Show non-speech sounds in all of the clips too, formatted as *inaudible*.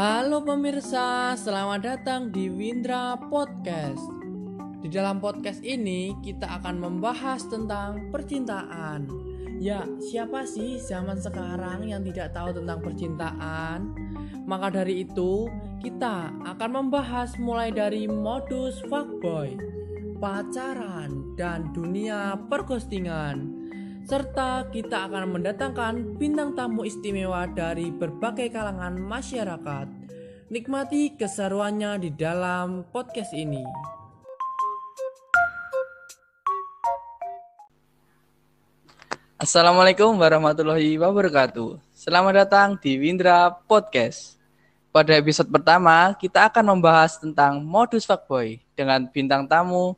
Halo pemirsa, selamat datang di Windra Podcast. Di dalam podcast ini kita akan membahas tentang percintaan. Ya, siapa sih zaman sekarang yang tidak tahu tentang percintaan? Maka dari itu, kita akan membahas mulai dari modus fuckboy, pacaran, dan dunia perghostingan serta kita akan mendatangkan bintang tamu istimewa dari berbagai kalangan masyarakat. Nikmati keseruannya di dalam podcast ini. Assalamualaikum warahmatullahi wabarakatuh. Selamat datang di Windra Podcast. Pada episode pertama, kita akan membahas tentang modus fuckboy dengan bintang tamu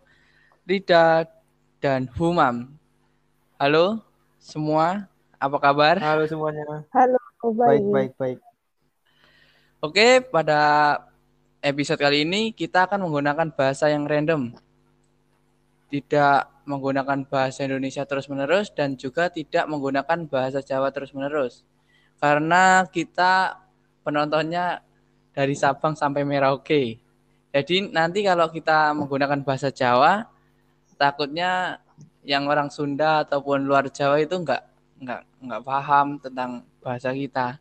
Rida dan Humam. Halo semua, apa kabar? Halo semuanya. Halo, Baik, baik, baik. Oke, pada episode kali ini kita akan menggunakan bahasa yang random. Tidak menggunakan bahasa Indonesia terus-menerus dan juga tidak menggunakan bahasa Jawa terus-menerus. Karena kita penontonnya dari Sabang sampai Merauke. Jadi nanti kalau kita menggunakan bahasa Jawa, takutnya yang orang Sunda ataupun luar Jawa itu enggak enggak enggak paham tentang bahasa kita.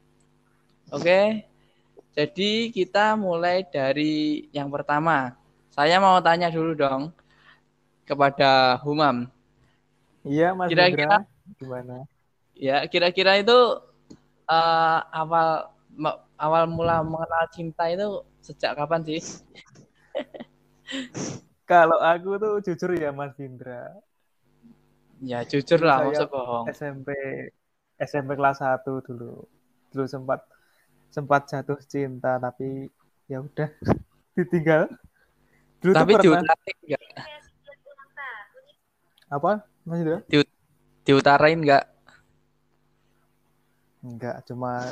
Oke. Jadi kita mulai dari yang pertama. Saya mau tanya dulu dong kepada Humam. Iya, Mas Kira-kira-. Gimana? Ya, kira-kira itu eh, awal awal mula mengenal cinta itu sejak kapan sih? *laughs* Kalau aku tuh jujur ya, Mas Indra. Ya, jujur lah, masa bohong. SMP SMP kelas 1 dulu. Dulu sempat sempat jatuh cinta tapi ya udah *laughs* ditinggal. Dulu Tapi diutarain enggak? apa? Mas Indra? Diutarain enggak? Enggak, cuma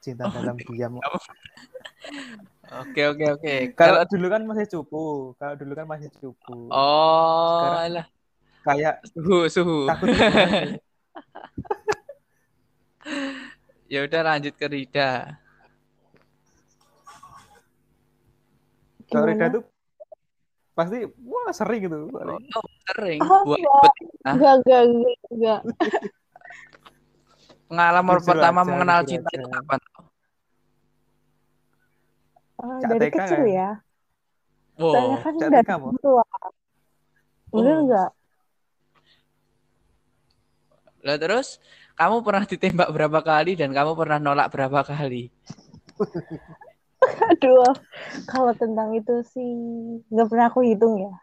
cinta dalam diam. Oke, oke, oke. Kalau dulu kan masih cupu. Kalau dulu kan masih cupu. Oh, Sekarang- alah. Kayak suhu, suhu. takut? *laughs* Ya udah lanjut ke Rida. Kalau Rida tuh pasti wah sering gitu. Oh, sering Oh, buat enggak. betina. Enggak, enggak, enggak, enggak. Pengalaman Jujur pertama aja, mengenal cinta aja. itu kapan? Ah, Cak dari TK kecil kan? ya. Wow. Soalnya kan dari tua. Udah Oh. enggak? Lah terus kamu pernah ditembak berapa kali dan kamu pernah nolak berapa kali? *laughs* Aduh, kalau tentang itu sih enggak pernah aku hitung ya.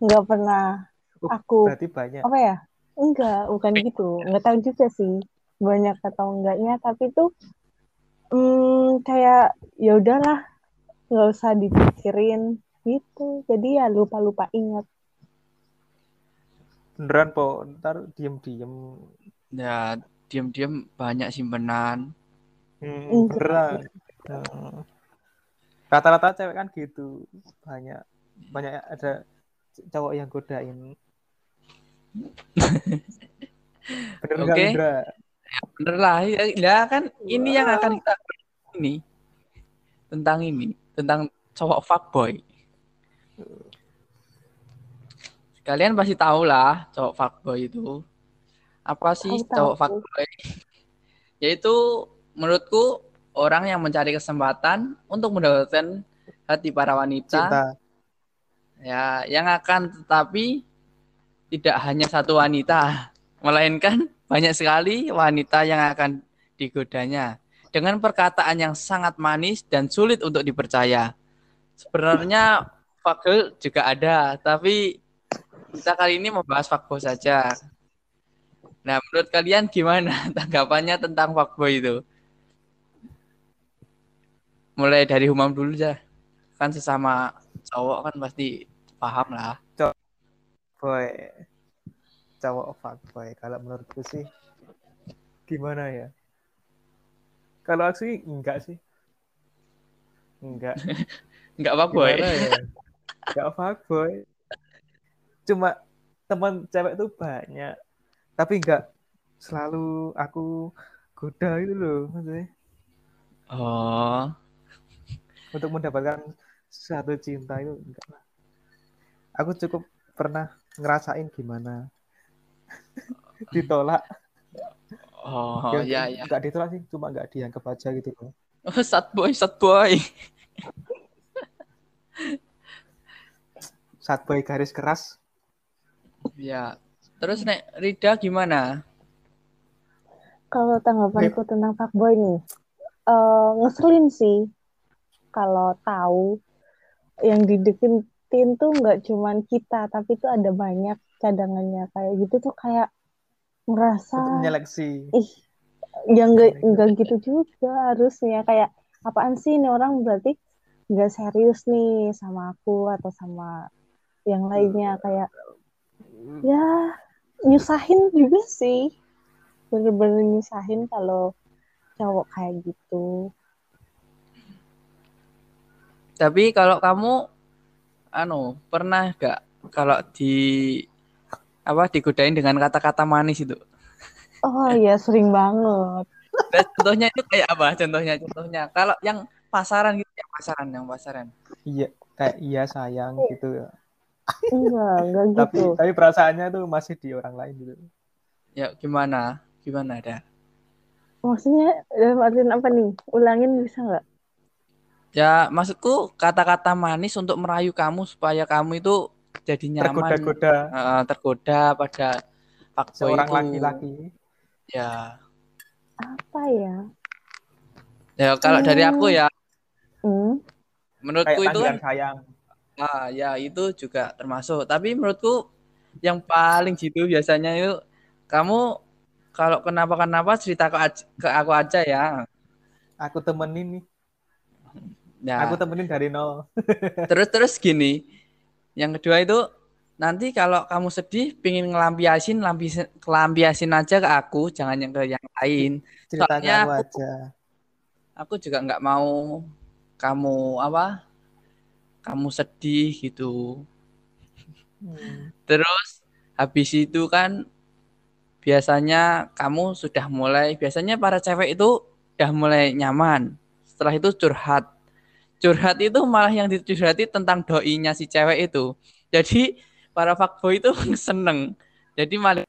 Enggak pernah Uh, aku Berarti banyak. apa ya? Enggak, bukan gitu. Enggak tahu juga sih banyak atau enggaknya, tapi tuh hmm, kayak ya udahlah, nggak usah dipikirin gitu. Jadi ya lupa-lupa ingat. Beneran po, ntar diem-diem. Ya, diam-diam banyak simpenan. Hmm, Enggak. beneran. Hmm. Rata-rata cewek kan gitu. Banyak banyak ada cowok yang godain. Bener nggak Oke. Indra? Bener lah, ya, ya kan ini yang akan kita ini tentang ini, tentang cowok fuckboy. Kalian pasti tahu lah cowok fuckboy itu. Apa sih tahu. cowok fuckboy? *laughs* Yaitu menurutku orang yang mencari kesempatan untuk mendapatkan hati para wanita Cinta. ya yang akan tetapi tidak hanya satu wanita *laughs* melainkan banyak sekali wanita yang akan digodanya dengan perkataan yang sangat manis dan sulit untuk dipercaya sebenarnya fuckgirl juga ada tapi kita kali ini membahas fuckboy saja nah menurut kalian gimana *laughs* tanggapannya tentang fuckboy itu mulai dari Humam dulu ya kan sesama cowok kan pasti paham lah Boy. Cowok fuckboy. Kalau menurutku sih gimana ya? Kalau aku sih enggak sih. Enggak. *laughs* nggak fuckboy Gimana ya? Enggak fuckboy. Cuma teman cewek tuh banyak. Tapi enggak selalu aku goda itu loh maksudnya. oh untuk mendapatkan satu cinta itu enggak lah. Aku cukup pernah ngerasain gimana *laughs* ditolak. Oh, ya ya. Enggak ditolak sih, cuma enggak dianggap aja gitu loh. Oh, sad boy, sad boy. Saat boy garis keras, Ya. Terus Nek Rida gimana? Kalau tanggapanku tentang fuckboy nih, eh ngeselin sih. Kalau tahu yang dideketin tuh nggak cuman kita, tapi tuh ada banyak cadangannya kayak gitu tuh kayak ngerasa menyeleksi. ih ya nggak nggak gitu juga harusnya kayak apaan sih ini orang berarti nggak serius nih sama aku atau sama yang lainnya kayak ya nyusahin juga sih bener-bener nyusahin kalau cowok kayak gitu Tapi kalau kamu anu, pernah gak kalau di apa digodain dengan kata-kata manis itu? oh ya sering banget Dan contohnya itu kayak apa? Contohnya, contohnya. Kalau yang pasaran gitu, yang pasaran, yang pasaran. Iya, kayak iya sayang gitu. Enggak enggak Tapi gitu tapi perasaannya tuh masih di orang lain gitu. Ya gimana? Gimana ada? maksudnya dalam artian apa nih ulangin bisa nggak Ya maksudku kata-kata manis untuk merayu kamu supaya kamu itu jadi nyaman, Tergoda-goda eh, tergoda pada fuckboy seorang itu. laki-laki. Ya, apa ya ya kalau dari aku ya, hmm? menurutku Kayak itu kan sayang. Ah, ya itu juga termasuk. Tapi menurutku yang paling jitu biasanya itu kamu kalau kenapa-kenapa cerita ke, ke aku aja ya. Aku temenin nih. Ya, Aku temenin dari nol. *laughs* terus terus gini. Yang kedua itu nanti kalau kamu sedih pingin ngelampiasin lampiasin kelampiasin aja ke aku, jangan yang ke yang lain. Cerita Soalnya aku aku- aja. Aku juga nggak mau kamu apa? Kamu sedih gitu. Hmm. Terus habis itu kan biasanya kamu sudah mulai biasanya para cewek itu udah mulai nyaman. Setelah itu curhat. Curhat itu malah yang dicurhati tentang doinya si cewek itu. Jadi para fuckboy itu *laughs* seneng. Jadi malah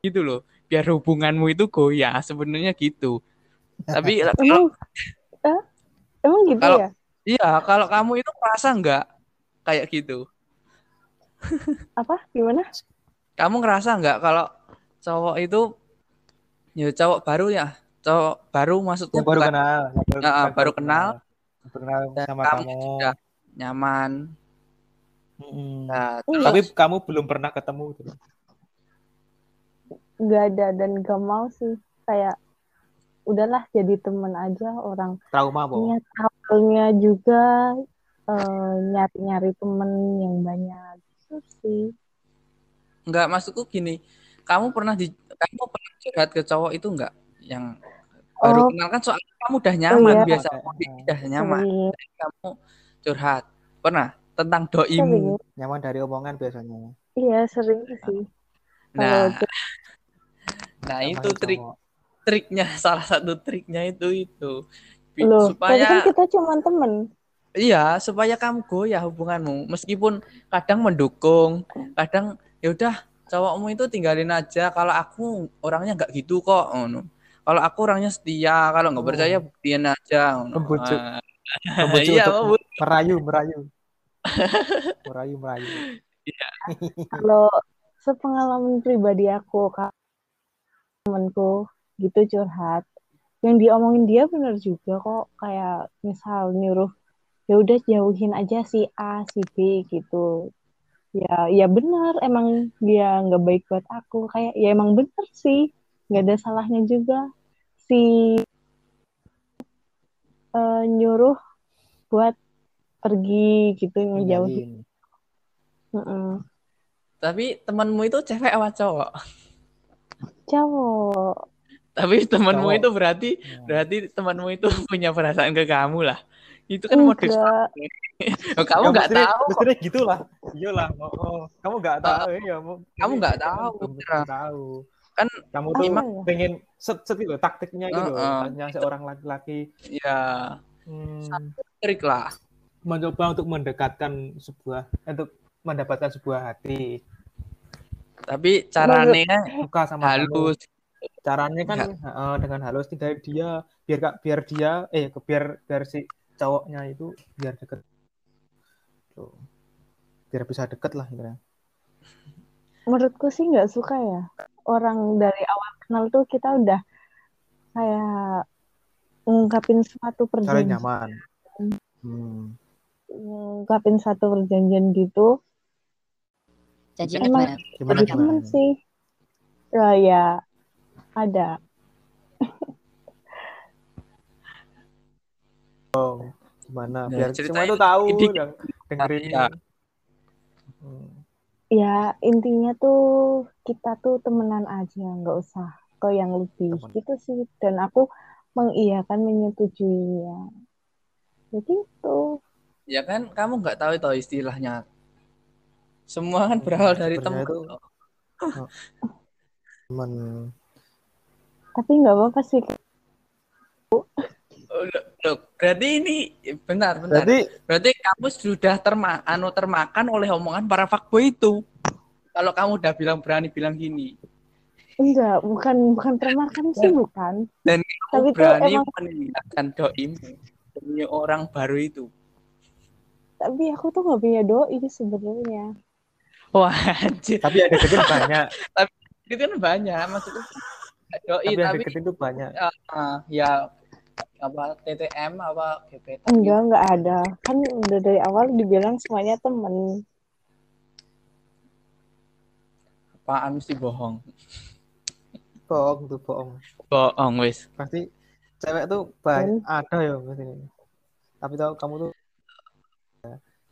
gitu loh. Biar hubunganmu itu goyah sebenarnya gitu. *laughs* Tapi kalau emang emang gitu Kalau- ya iya kalau kamu itu merasa nggak kayak gitu? apa gimana Kamu ngerasa nggak kalau cowok itu ya cowok baru ya cowok baru maksudku Yang baru bukan kenal. baru, Ah, ah, yang baru kenal. Baru kenal Dan sama kamu kamu. sudah nyaman. Mm-mm. Nah, Iya. terus Tapi kamu belum pernah ketemu gitu. nggak ada dan gak mau sih kayak udahlah jadi temen aja orang Trauma, Bo. niat awalnya juga eh, nyari-nyari temen yang banyak gitu sih nggak maksudku gini. Kamu pernah di kamu pernah curhat ke cowok itu nggak yang baru Oh. kenal kan soalnya kamu udah nyaman iya. biasa ah. udah nyaman sering Jadi kamu curhat pernah tentang sering doimu. Nyaman dari omongan biasanya. iya sering sih Nah, nah Sama itu trik cowok. triknya salah satu triknya itu itu loh tapi kan supaya kita cuma temen iya supaya kamu goyah hubunganmu meskipun kadang mendukung kadang ya udah cowokmu itu tinggalin aja kalau aku orangnya nggak gitu kok ngono. kalau aku orangnya setia kalau nggak Oh. percaya buktiin aja ngono. Membujuk. Ah, Membujuk *laughs* iya untuk membujuk. merayu, merayu. *laughs* merayu, merayu. kalau sepengalaman pribadi aku kak temenku gitu curhat yang diomongin dia bener juga kok kayak misal nyuruh ya udah jauhin aja si A si B gitu. Ya ya benar emang dia nggak baik buat aku. Kayak ya emang bener sih nggak ada salahnya juga. Si eh, nyuruh buat pergi gitu ngejauhin. Heeh. tapi temanmu itu cewek apa cowok? Cowok tapi temanmu itu berarti Ya. berarti temanmu itu *laughs* punya perasaan ke kamu lah itu kan modus *laughs* Oh, kamu Ya, nggak tahu mestinya gitulah. Iyalah. Oh, oh. Kamu nggak tahu ya. mau- Kamu nggak Kamu tahu, tahu. Kan kamu tuh iya. pengen set set gitu taktiknya gitu. Heeh. Hanya seorang laki-laki. ya Hmm, trik lah. mencoba untuk mendekatkan sebuah untuk mendapatkan sebuah hati Tapi caranya suka sama kamu. halus. Caranya kan Ya. eh, dengan halus tidak dia biar kak biar dia eh ke- biar biar si cowoknya itu biar deket Tuh. biar bisa deket lah gitu ya. Menurutku sih nggak suka ya. Orang dari awal kenal tuh kita udah kayak ngungkapin suatu perjanjian, nyaman hmm. ngungkapin satu perjanjian gitu. Janjinya Emang- gimana? gimana gimana sih. Ya, ya ada. gimana Nah, biar semua ceritain itu tahu dan dengerin Ya. Hmm. Ya intinya tuh kita tuh temenan aja, nggak usah ke yang lebih Temen. gitu sih. Dan aku mengiyakan menyetujuinya. Jadi itu. Ya kan kamu nggak tahu itu istilahnya. Semua kan berawal dari Sebenarnya teman. temen *laughs* Tapi nggak apa-apa sih. Oh, loh, loh, berarti ini benar, benar. berarti Berarti kamu sudah terma anu termakan oleh omongan para fuckboy itu. Kalau kamu udah bilang berani bilang gini, Enggak, bukan bukan termakan sih bukan. dan Tapi kamu tuh berani emang meninggalkan doimu demi orang baru itu. tapi aku tuh nggak punya doi sebenarnya. Wah, anjir. tapi yang deketin banyak *laughs* Itu kan banyak maksudnya. Doi tapi yang tapi deketin tuh banyak ah, ya apa TTM apa gebetan Enggak, enggak ada. Kan udah dari awal dibilang semuanya temen. apaan mesti bohong. bohong tuh bohong Bohong wis. pasti cewek tuh banyak ada ya sini tapi tahu kamu tuh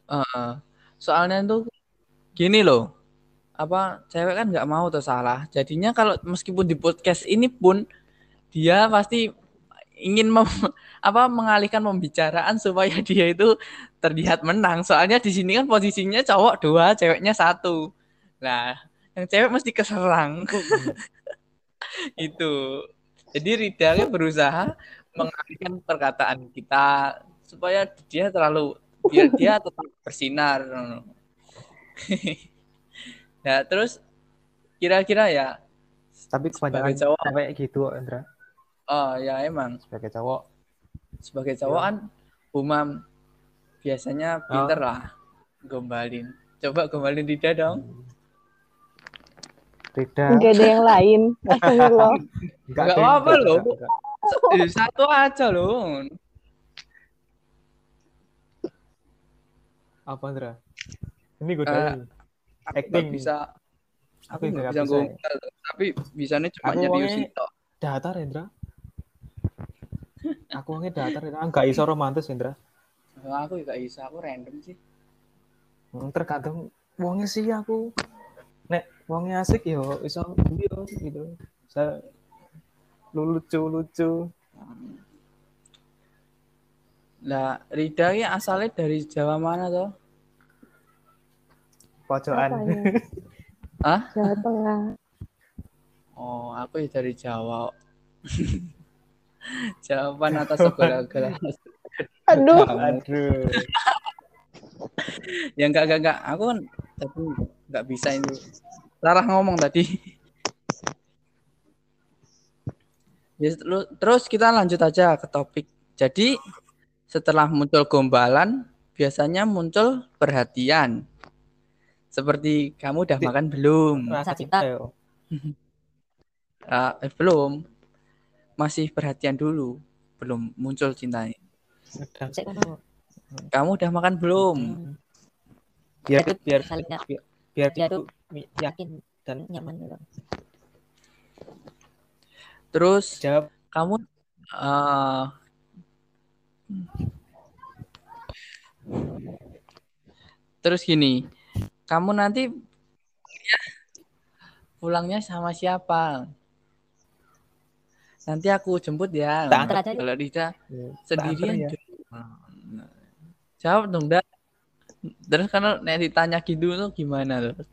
Heeh. soalnya tuh gini loh. Apa cewek kan nggak mau tuh salah. Jadinya kalau meskipun di podcast ini pun dia pasti ingin mem- *laughs* apa mengalihkan pembicaraan supaya *laughs* dia itu terlihat menang. Soalnya di sini kan posisinya cowok dua, ceweknya satu. Nah, yang cewek mesti keserang. *laughs* itu. Jadi Ridha berusaha mengalihkan perkataan kita supaya dia terlalu biar dia tetap bersinar. Nah, terus kira-kira ya, tapi kebanyakan Sebagai cowok. cewek gitu Indra oh ya emang sebagai cowok sebagai cowok Iya. kan Umam biasanya pinter lah gombalin. Coba gombalin Rida dong. Rida Enggak ada yang lain. *laughs* Astagfirullah. enggak apa-apa loh. eh, Satu aja loh. apa Indra ini gue Eh, nggak Acting. bisa. Aku nggak nggak bisa bisa. gombal. Tapi bisanya cuma Aku nyari Yusito. datar Indra aku orangnya datar Indra enggak iso romantis Indra Aku juga bisa. Aku random sih. Hmm, tergantung wongnya sih aku nek wongnya asik yo iso yo gitu saya lu lucu lucu Lah, Rida ini asalnya dari Jawa mana toh? Pojokan? *laughs* Hah? Jawa Tengah. Oh, aku ya dari Jawa. *laughs* Jawaban atas segala-galanya. *laughs* Aduh. aduh ya enggak enggak enggak aku kan tadi enggak bisa itu salah ngomong tadi ya, lu- terus kita lanjut aja ke topik jadi setelah muncul gombalan biasanya muncul perhatian seperti kamu udah Di- makan belum? Rasa Cinta. cinta yo *laughs* Ah, eh, belum. Masih perhatian dulu. Belum muncul cintanya. Kamu udah makan belum? Biar Itu biar saling biar, biar Biar itu mi- ya yakin dan nyaman gitu. terus jawab. kamu eh terus gini kamu nanti ya, pulangnya sama siapa nanti aku jemput ya Tak kalau Rida ya, sendirian ya. Jawab dong dah terus kalau nek ditanya gitu tuh gimana tuh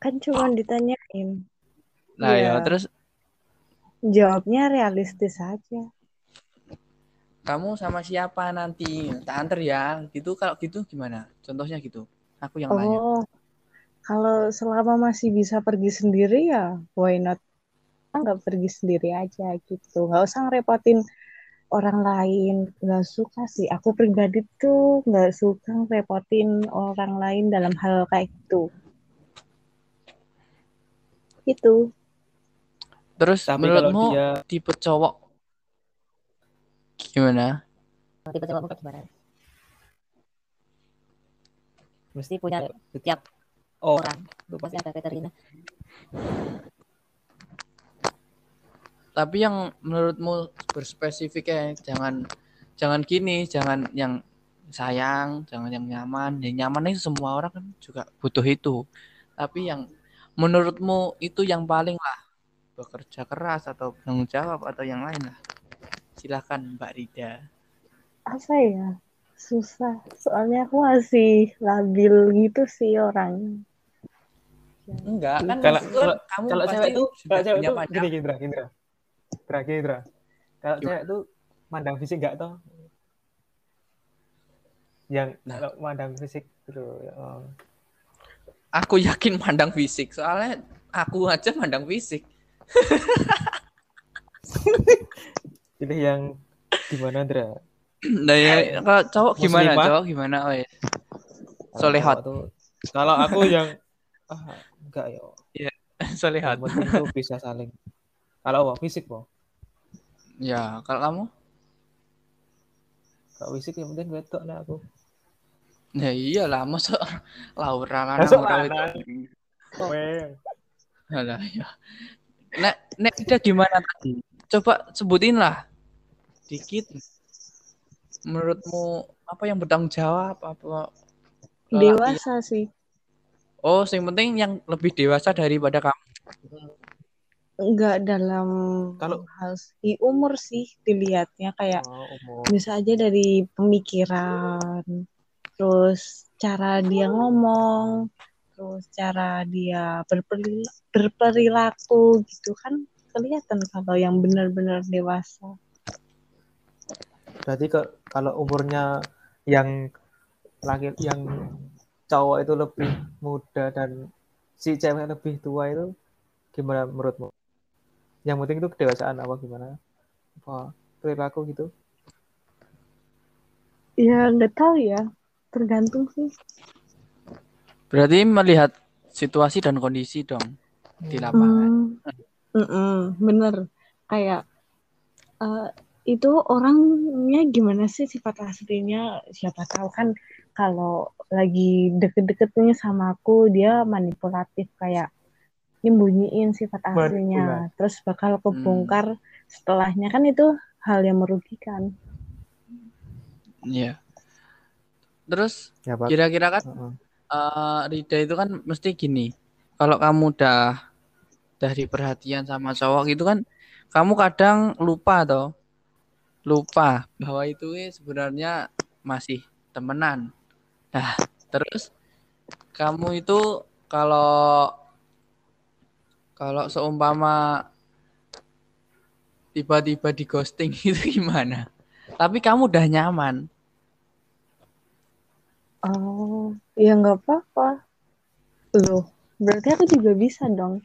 Kan cuma ditanyain. nah Iya. ya terus Jawabnya realistis aja. Kamu sama siapa nanti tak anter ya gitu kalau gitu gimana contohnya gitu aku yang nanya Oh, kalau selama masih bisa pergi sendiri ya, why not? Kita nggak pergi sendiri aja gitu. Nggak usah ngerepotin orang lain. Nggak suka sih. Aku pribadi tuh nggak suka ngerepotin orang lain dalam hal kayak gitu. Gitu. terus Tapi menurutmu dia tipe cowok gimana? Cowok kayak gimana mesti punya setiap oh orang. pasti ada kriteria tapi yang menurutmu berspesifik ya jangan jangan gini jangan yang sayang jangan yang nyaman. Yang nyaman itu semua orang kan juga butuh itu. Tapi yang menurutmu itu yang paling lah. Bekerja keras atau bertanggung jawab atau yang lain lah silakan Mbak Rida Apa ya? Susah. Soalnya aku masih labil gitu sih orangnya. enggak kan kalau kalau, kamu kalau cewek tuh sudah kalau cewek tuh gini gini Indra, Indra. Indra, Indra. Kalau cewek tuh mandang fisik enggak toh? Yang Nah. kalau mandang fisik gitu. Oh. aku yakin mandang fisik soalnya aku aja mandang fisik *laughs* Pilih yang gimana, Indra? nah ya kalau cowok gimana Muslimah? cowok gimana oh ya. Tuh, kalau aku yang ah, enggak ya. *laughs* Solehat Yang penting tuh bisa saling. Kalau apa? Fisik, po. ya kalau kamu Kalau fisik yang penting wedok lah aku. Ya iyalah, masa *laughs* Laura kan Masuk Laura itu. Weh. Alah, ya. Nek, nek dia gimana tadi? Coba sebutin lah dikit. Menurutmu apa yang bertanggung jawab apa? lelaki? Dewasa sih. Oh, yang penting yang lebih dewasa daripada kamu. Enggak dalam Kalau- hal segi umur sih dilihatnya kayak Oh, umur. bisa aja dari pemikiran, terus cara dia ngomong, terus cara dia berperi- berperilaku gitu kan kelihatan kalau yang benar-benar dewasa. Berarti ke, kalau umurnya yang laki yang cowok itu lebih muda dan si cewek lebih tua itu gimana menurutmu? Yang penting itu kedewasaan apa gimana? Apa perilaku gitu? Ya nggak tahu ya, tergantung sih. Berarti melihat situasi dan kondisi dong di lapangan. Hmm, mm-mm, bener. Kayak eh, itu orangnya gimana sih sifat aslinya? Siapa tahu kan kalau lagi deket-deketnya sama aku dia manipulatif kayak nyembunyiin sifat aslinya, terus bakal kebongkar setelahnya kan itu hal yang merugikan. Iya. Terus Ya, kira-kira kan Heeh. eh Rida itu kan mesti gini. Kalau kamu udah dari perhatian sama cowok gitu kan, kamu kadang lupa toh. Lupa bahwa itu eh, sebenarnya masih temenan. Nah, terus kamu itu kalau kalau seumpama tiba-tiba di ghosting *laughs* itu gimana? Tapi kamu udah nyaman. Oh, ya nggak apa-apa. Loh, berarti aku juga bisa dong.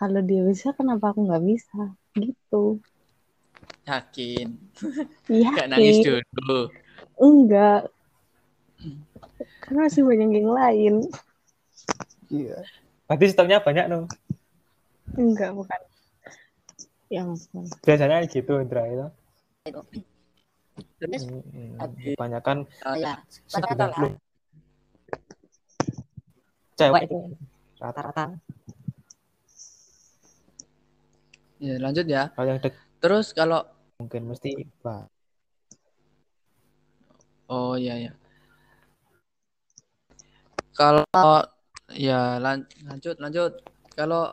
Kalau dia bisa, kenapa aku nggak bisa? Gitu. Yakin. Iya. Gak nangis dulu. Enggak. Karena masih banyak yang lain. Iya. Berarti sistemnya banyak dong. Enggak, bukan. Ya ampun. Biasanya gitu Indra itu. terus ya rata-rata lah 90 cewek rata-rata Ya, lanjut ya. Kalau yang dek Terus kalau mungkin mesti Pak. oh iya ya. Kalau ya lan- lanjut lanjut. Kalau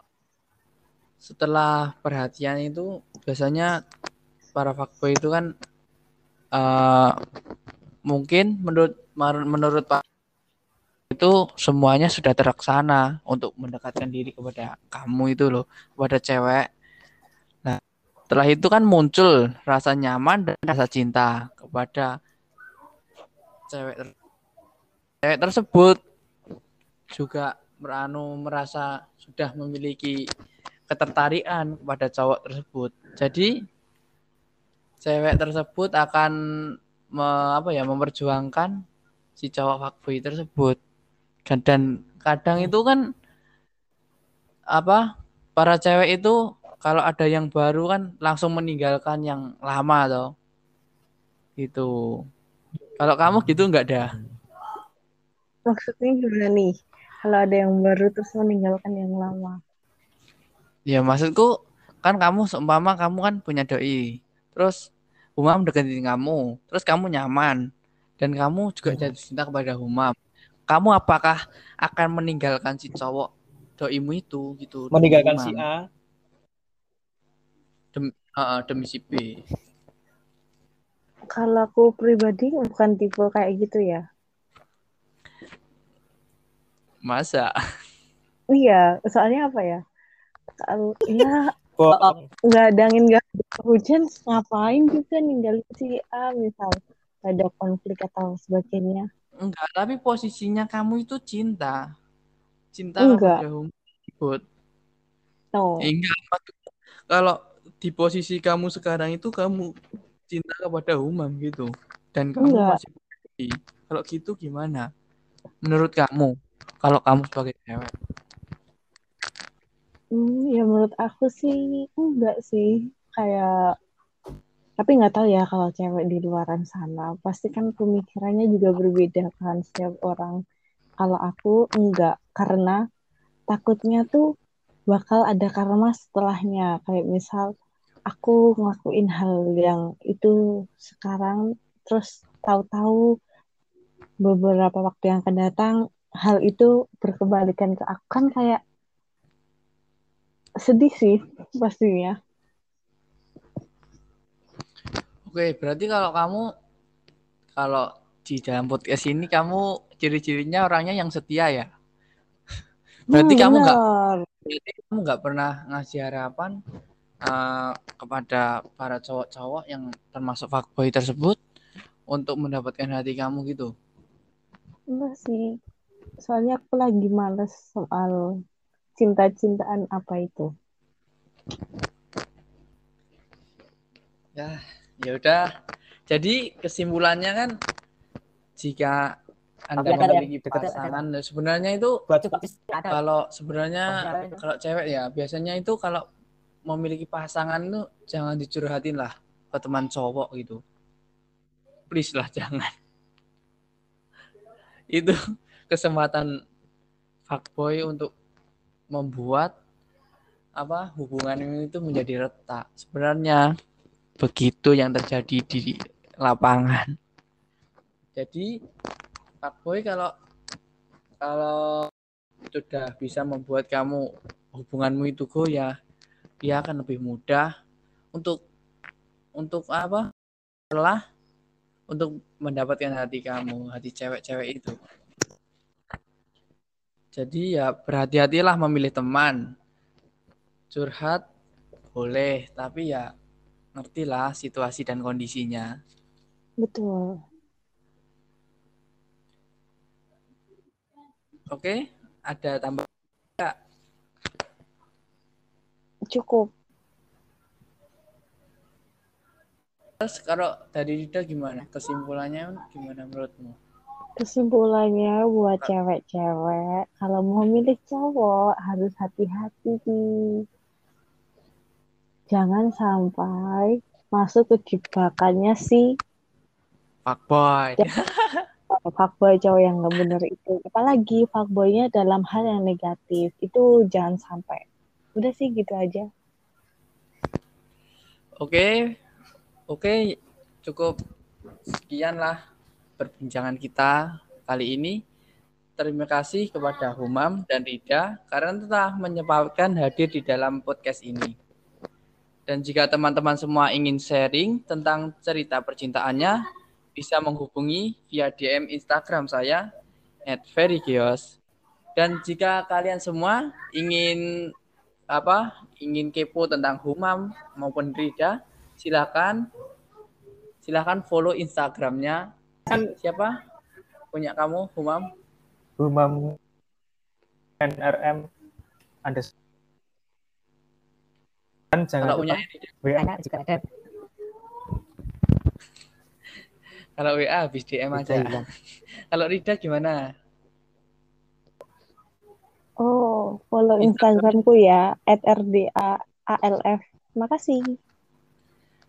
setelah perhatian itu biasanya para fuckboy itu kan eh mungkin menurut menurut Pak itu semuanya sudah terlaksana untuk mendekatkan diri kepada kamu itu loh, kepada cewek. Setelah itu kan muncul rasa nyaman dan rasa cinta kepada cewek ter- cewek tersebut juga meranu merasa sudah memiliki ketertarikan kepada cowok tersebut. Jadi cewek tersebut akan me- apa ya memperjuangkan si cowok fuckboy tersebut. Dan kadang itu kan apa para cewek itu kalau ada yang baru kan langsung meninggalkan yang lama toh. Gitu. Kalau kamu gitu nggak dah? Maksudnya gimana nih? Kalau ada yang baru terus meninggalkan yang lama. Ya maksudku kan kamu seumpama kamu kan punya doi. Terus Humam deketin kamu, terus kamu nyaman dan kamu juga jatuh cinta kepada Humam. Kamu apakah akan meninggalkan si cowok doimu itu gitu? Meninggalkan si Humam? A. Heeh, demi si B. Kalau aku pribadi bukan tipe kayak gitu ya. Masa? Iya, soalnya apa ya? Kalau ya nggak ada angin nggak hujan ngapain juga ninggalin si A misal ada konflik atau sebagainya Enggak, tapi posisinya kamu itu cinta. Cinta Enggak. tersebut. no Eh, Enggak, kalau di posisi kamu sekarang itu kamu cinta kepada Humam gitu. Dan kamu Enggak. masih peduli. Kalau gitu gimana? Menurut kamu, kalau kamu sebagai cewek. Hmm, ya menurut aku sih enggak sih kayak tapi nggak tahu ya kalau cewek di luaran sana pasti kan pemikirannya juga berbeda kan setiap orang kalau aku enggak karena takutnya tuh bakal ada karma setelahnya kayak misal aku ngelakuin hal yang itu sekarang terus tahu-tahu beberapa waktu yang akan datang hal itu berkebalikan ke aku kan kayak sedih sih pastinya. Oke, berarti kalau kamu kalau di dalam podcast ini kamu ciri-cirinya orangnya yang setia ya? Berarti Hmm, kamu nggak kamu nggak pernah ngasih harapan eh, kepada para cowok-cowok yang termasuk fuckboy tersebut untuk mendapatkan hati kamu gitu. Enggak sih. Soalnya aku lagi males soal cinta-cintaan apa itu. Ya, ya udah. Jadi kesimpulannya kan jika Anda Oke, ada memiliki ada- pasangan, sebenarnya itu Buat kalau sebenarnya Ada. kalau cewek ya biasanya itu kalau memiliki pasangan itu jangan dicurhatin lah ke teman cowok gitu. Please lah *laughs* jangan. Itu kesempatan fuckboy untuk membuat apa hubungan itu menjadi retak. Sebenarnya begitu yang terjadi di lapangan. Jadi fuckboy kalau kalau sudah bisa membuat kamu hubunganmu itu goyah, dia akan lebih mudah untuk untuk apa? Setelah untuk mendapatkan hati kamu, hati cewek-cewek itu. Jadi ya berhati-hatilah memilih teman. Curhat boleh, tapi ya ngertilah situasi dan kondisinya. Betul. Oke, ada tambah Cukup. terus kalau dari Rida gimana? Kesimpulannya gimana menurutmu? Kesimpulannya buat cewek-cewek, kalau mau milih cowok harus hati-hati. Jangan sampai masuk ke jebakannya si Fuckboy. *laughs* fuckboy cowok yang nggak bener itu. Apalagi fuckboynya dalam hal yang negatif. Itu jangan sampai. Udah sih gitu aja. Oke, oke, cukup sekian lah perbincangan kita kali ini. Terima kasih kepada Humam dan Rida karena telah menyempatkan hadir di dalam podcast ini. Dan jika teman-teman semua ingin sharing tentang cerita percintaannya, bisa menghubungi via DM Instagram saya @verygeos. Dan jika kalian semua ingin apa ingin kepo tentang Humam maupun Rida, silakan silahkan follow Instagramnya Kan siapa? Punya kamu, Humam? Humam NRM Anda kan jangan Kalau punya WA juga ada. kalau WA habis DM aja. Kalau Rida gimana? Oh, follow Instagramku ya, @rda_alf. Makasih.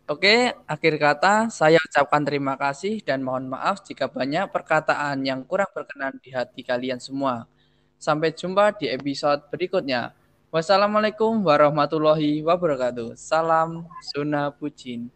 Oke, akhir kata saya ucapkan terima kasih dan mohon maaf jika banyak perkataan yang kurang berkenan di hati kalian semua. Sampai jumpa di episode berikutnya. Wassalamualaikum warahmatullahi wabarakatuh. Salam Suna Pucin.